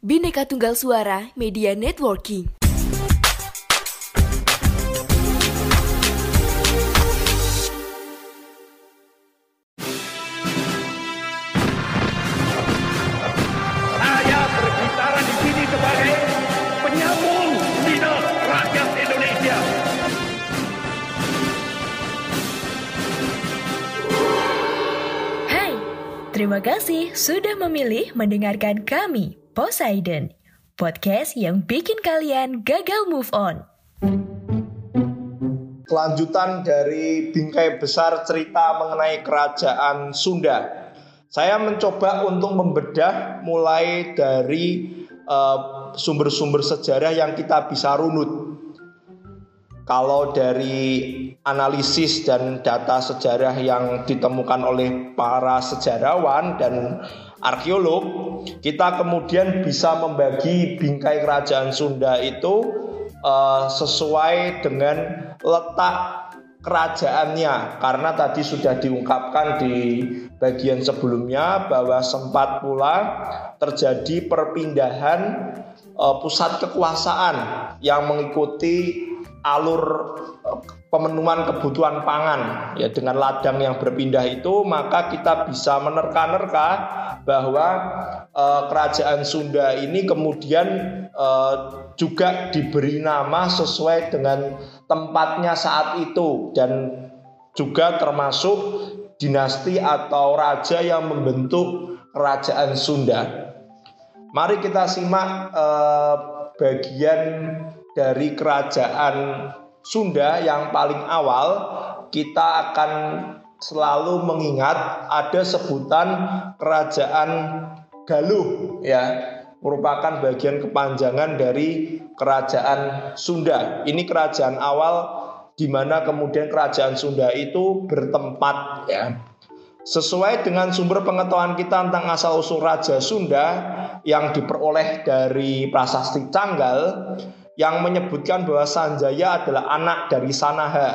Bineka Tunggal Suara Media Networking. Terima kasih sudah memilih mendengarkan kami, Poseidon, podcast yang bikin kalian gagal move on. kelanjutan dari bingkai besar cerita mengenai kerajaan Sunda. Saya mencoba untuk membedah mulai dari eh, sumber-sumber sejarah yang kita bisa runut. Kalau dari analisis dan data sejarah yang ditemukan oleh para sejarawan dan arkeolog, kita kemudian bisa membagi bingkai kerajaan Sunda itu eh, sesuai dengan letak kerajaannya. Karena tadi sudah diungkapkan di bagian sebelumnya bahwa sempat pula terjadi perpindahan eh, pusat kekuasaan yang mengikuti alur eh, pemenuhan kebutuhan pangan ya dengan ladang yang berpindah itu maka kita bisa menerka-nerka bahwa eh, kerajaan Sunda ini kemudian eh, juga diberi nama sesuai dengan tempatnya saat itu dan juga termasuk dinasti atau raja yang membentuk kerajaan Sunda. Mari kita simak eh, bagian dari kerajaan Sunda yang paling awal kita akan selalu mengingat ada sebutan kerajaan Galuh ya merupakan bagian kepanjangan dari kerajaan Sunda. Ini kerajaan awal di mana kemudian kerajaan Sunda itu bertempat ya. Sesuai dengan sumber pengetahuan kita tentang asal usul Raja Sunda yang diperoleh dari prasasti Canggal yang menyebutkan bahwa Sanjaya adalah anak dari Sanaha,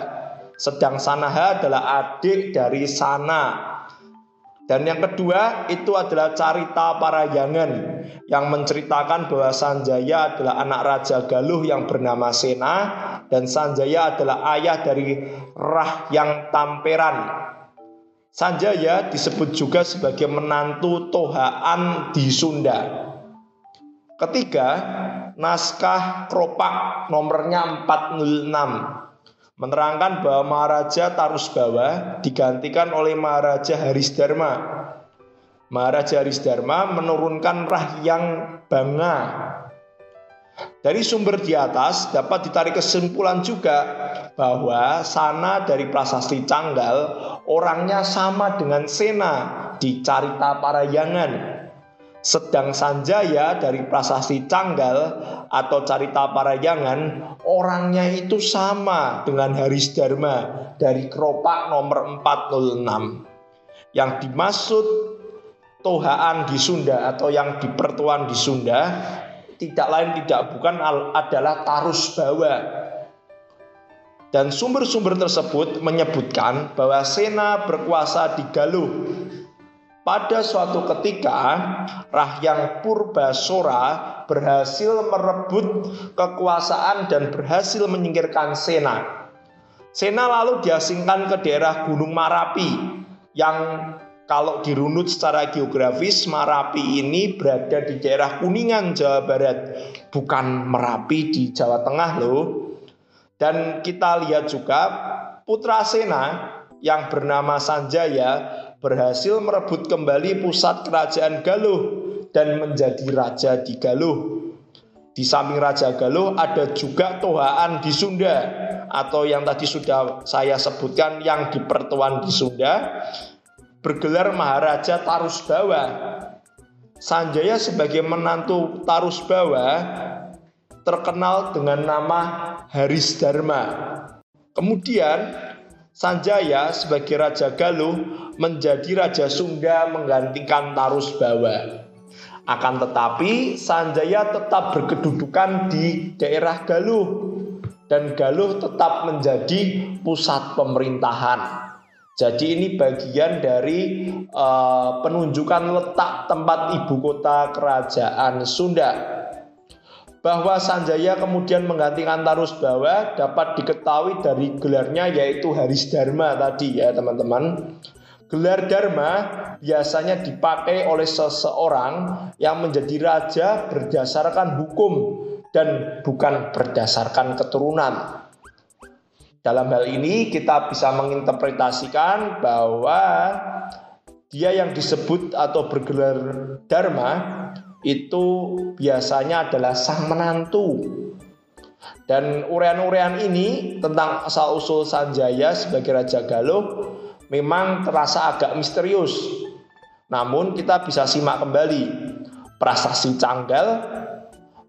sedang Sanaha adalah adik dari Sana. Dan yang kedua itu adalah Carita Parayangan yang menceritakan bahwa Sanjaya adalah anak Raja Galuh yang bernama Sena dan Sanjaya adalah ayah dari Rahyang Tamperan. Sanjaya disebut juga sebagai menantu Tohaan di Sunda. Ketiga, naskah Kropak nomornya 406 menerangkan bahwa Maharaja Tarusbawa digantikan oleh Maharaja Haris Dharma. Maharaja Haris Dharma menurunkan Rahyang Banga. Dari sumber di atas dapat ditarik kesimpulan juga bahwa Sana dari prasasti Canggal orangnya sama dengan Sena di Carita Parayangan. Sedang Sanjaya dari prasasti Canggal atau Carita Parayangan orangnya itu sama dengan Haris Dharma dari Keropak nomor 406. Yang dimaksud Tohaan di Sunda atau yang dipertuan di Sunda tidak lain tidak bukan adalah Tarus Bawa. Dan sumber-sumber tersebut menyebutkan bahwa Sena berkuasa di Galuh pada suatu ketika, Rahyang Purbasora berhasil merebut kekuasaan dan berhasil menyingkirkan Sena. Sena lalu diasingkan ke daerah Gunung Marapi yang kalau dirunut secara geografis Marapi ini berada di daerah Kuningan Jawa Barat, bukan Merapi di Jawa Tengah loh. Dan kita lihat juga putra Sena yang bernama Sanjaya berhasil merebut kembali pusat kerajaan Galuh dan menjadi raja di Galuh. Di samping Raja Galuh ada juga Tohaan di Sunda atau yang tadi sudah saya sebutkan yang di Pertuan di Sunda bergelar Maharaja Tarusbawa. Sanjaya sebagai menantu Tarusbawa terkenal dengan nama Haris Dharma. Kemudian Sanjaya sebagai Raja Galuh menjadi Raja Sunda menggantikan Tarusbawa. Akan tetapi Sanjaya tetap berkedudukan di daerah Galuh dan Galuh tetap menjadi pusat pemerintahan. Jadi ini bagian dari uh, penunjukan letak tempat ibu kota kerajaan Sunda. Bahwa Sanjaya kemudian menggantikan Tarusbawa dapat diketahui dari gelarnya yaitu Haris Dharma tadi ya teman-teman. Gelar Dharma biasanya dipakai oleh seseorang yang menjadi raja berdasarkan hukum dan bukan berdasarkan keturunan. Dalam hal ini kita bisa menginterpretasikan bahwa dia yang disebut atau bergelar dharma itu biasanya adalah sang menantu. Dan urean-urean ini tentang asal-usul Sanjaya sebagai Raja Galuh memang terasa agak misterius. Namun kita bisa simak kembali. Prasasti Canggal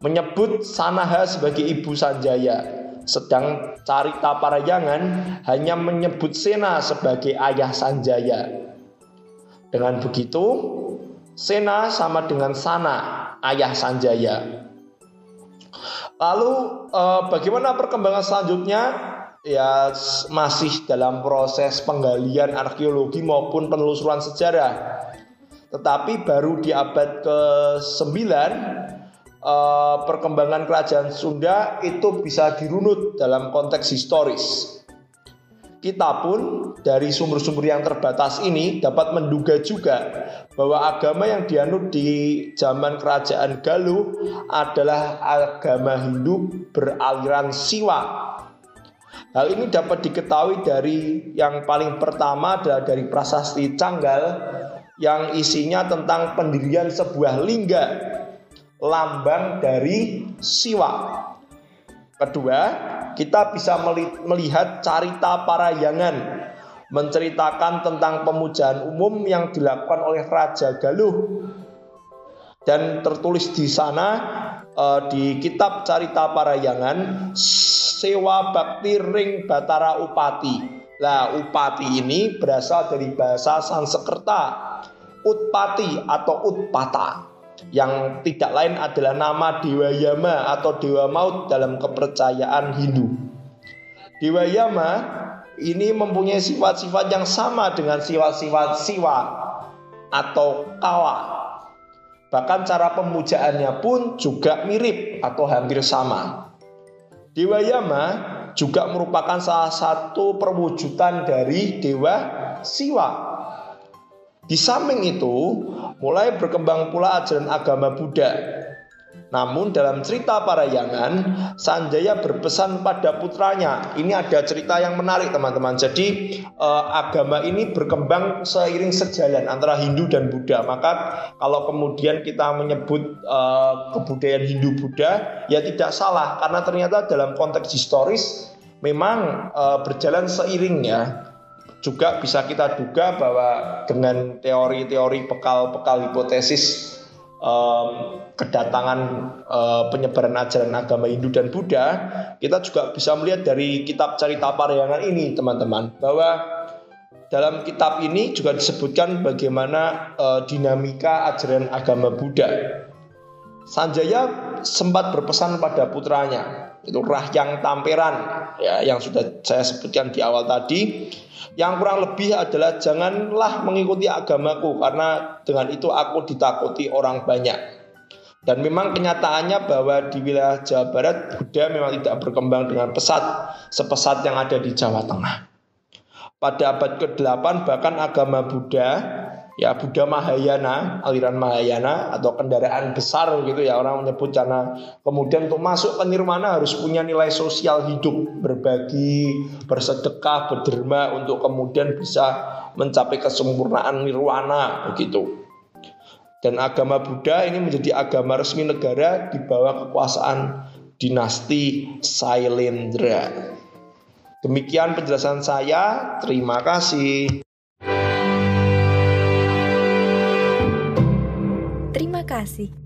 menyebut Sanaha sebagai ibu Sanjaya sedang Carita Parayangan hanya menyebut Sena sebagai ayah Sanjaya. Dengan begitu, Sena sama dengan Sana, ayah Sanjaya. Lalu eh, bagaimana perkembangan selanjutnya? Ya masih dalam proses penggalian arkeologi maupun penelusuran sejarah. Tetapi baru di abad ke-9 uh, perkembangan kerajaan Sunda itu bisa dirunut dalam konteks historis. Kita pun dari sumber-sumber yang terbatas ini dapat menduga juga bahwa agama yang dianut di zaman kerajaan Galuh adalah agama Hindu beraliran Siwa. Hal ini dapat diketahui dari yang paling pertama adalah dari prasasti Canggal yang isinya tentang pendirian sebuah lingga lambang dari siwa. Kedua, kita bisa melihat carita parayangan menceritakan tentang pemujaan umum yang dilakukan oleh Raja Galuh dan tertulis di sana uh, di kitab Carita Parayangan Sewa Bakti Ring Batara Upati. Nah, Upati ini berasal dari bahasa Sanskerta Utpati atau Utpata yang tidak lain adalah nama Dewa Yama atau Dewa Maut dalam kepercayaan Hindu. Dewa Yama ini mempunyai sifat-sifat yang sama dengan sifat-sifat Siwa atau Kawa. Bahkan cara pemujaannya pun juga mirip atau hampir sama. Dewa Yama juga merupakan salah satu perwujudan dari Dewa Siwa. Di samping itu, mulai berkembang pula ajaran agama Buddha. Namun dalam cerita Parayangan, Sanjaya berpesan pada putranya. Ini ada cerita yang menarik teman-teman. Jadi eh, agama ini berkembang seiring sejalan antara Hindu dan Buddha. Maka kalau kemudian kita menyebut eh, kebudayaan Hindu Buddha, ya tidak salah karena ternyata dalam konteks historis memang eh, berjalan seiring ya juga bisa kita duga bahwa dengan teori-teori bekal-bekal hipotesis um, kedatangan uh, penyebaran ajaran agama Hindu dan Buddha, kita juga bisa melihat dari kitab cerita Parayangan ini, teman-teman, bahwa dalam kitab ini juga disebutkan bagaimana uh, dinamika ajaran agama Buddha. Sanjaya sempat berpesan pada putranya, itu Rahyang Tamperan, ya, yang sudah saya sebutkan di awal tadi yang kurang lebih adalah janganlah mengikuti agamaku karena dengan itu aku ditakuti orang banyak. Dan memang kenyataannya bahwa di wilayah Jawa Barat Buddha memang tidak berkembang dengan pesat sepesat yang ada di Jawa Tengah. Pada abad ke-8 bahkan agama Buddha ya Buddha Mahayana, aliran Mahayana atau kendaraan besar gitu ya orang menyebut karena kemudian untuk masuk ke nirwana harus punya nilai sosial hidup, berbagi, bersedekah, berderma untuk kemudian bisa mencapai kesempurnaan nirwana begitu. Dan agama Buddha ini menjadi agama resmi negara di bawah kekuasaan dinasti Sailendra. Demikian penjelasan saya. Terima kasih. Kasih.